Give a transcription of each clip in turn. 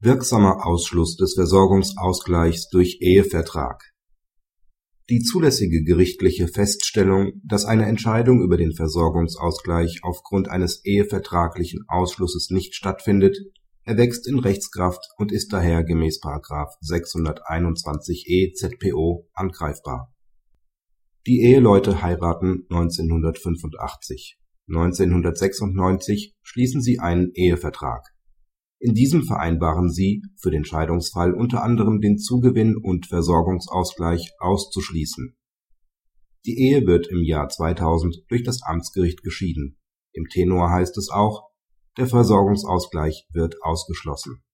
Wirksamer Ausschluss des Versorgungsausgleichs durch Ehevertrag Die zulässige gerichtliche Feststellung, dass eine Entscheidung über den Versorgungsausgleich aufgrund eines ehevertraglichen Ausschlusses nicht stattfindet, erwächst in Rechtskraft und ist daher gemäß § 621e ZPO angreifbar. Die Eheleute heiraten 1985. 1996 schließen sie einen Ehevertrag in diesem vereinbaren sie, für den Scheidungsfall unter anderem den Zugewinn und Versorgungsausgleich auszuschließen. Die Ehe wird im Jahr 2000 durch das Amtsgericht geschieden. Im Tenor heißt es auch, der Versorgungsausgleich wird ausgeschlossen.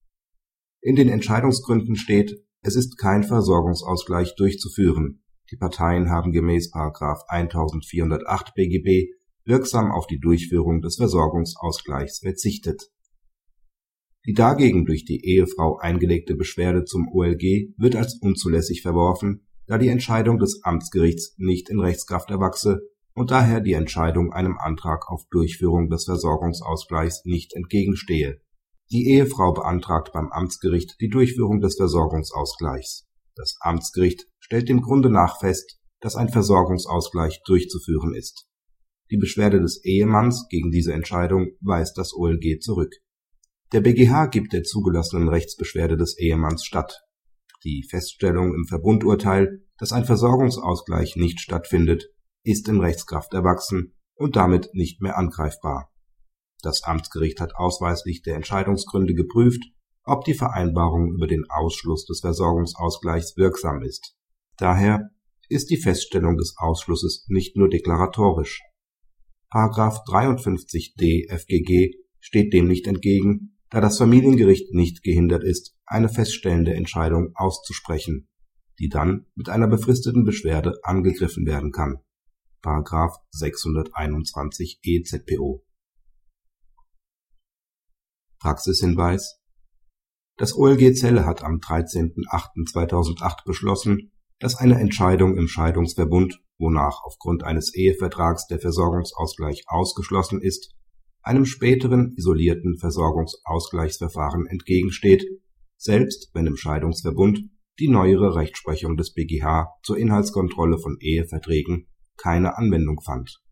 In den Entscheidungsgründen steht, es ist kein Versorgungsausgleich durchzuführen. Die Parteien haben gemäß § 1408 BGB wirksam auf die Durchführung des Versorgungsausgleichs verzichtet die dagegen durch die Ehefrau eingelegte Beschwerde zum OLG wird als unzulässig verworfen, da die Entscheidung des Amtsgerichts nicht in Rechtskraft erwachse und daher die Entscheidung einem Antrag auf Durchführung des Versorgungsausgleichs nicht entgegenstehe. Die Ehefrau beantragt beim Amtsgericht die Durchführung des Versorgungsausgleichs. Das Amtsgericht stellt dem Grunde nach fest, dass ein Versorgungsausgleich durchzuführen ist. Die Beschwerde des Ehemanns gegen diese Entscheidung weist das OLG zurück der BGH gibt der zugelassenen Rechtsbeschwerde des Ehemanns statt. Die Feststellung im Verbundurteil, dass ein Versorgungsausgleich nicht stattfindet, ist in Rechtskraft erwachsen und damit nicht mehr angreifbar. Das Amtsgericht hat ausweislich der Entscheidungsgründe geprüft, ob die Vereinbarung über den Ausschluss des Versorgungsausgleichs wirksam ist. Daher ist die Feststellung des Ausschlusses nicht nur deklaratorisch. § 53d FGG steht dem nicht entgegen da das Familiengericht nicht gehindert ist, eine feststellende Entscheidung auszusprechen, die dann mit einer befristeten Beschwerde angegriffen werden kann (§ 621 EZPO). Praxishinweis Das OLG Celle hat am 13.08.2008 beschlossen, dass eine Entscheidung im Scheidungsverbund, wonach aufgrund eines Ehevertrags der Versorgungsausgleich ausgeschlossen ist einem späteren isolierten Versorgungsausgleichsverfahren entgegensteht, selbst wenn im Scheidungsverbund die neuere Rechtsprechung des BGH zur Inhaltskontrolle von Eheverträgen keine Anwendung fand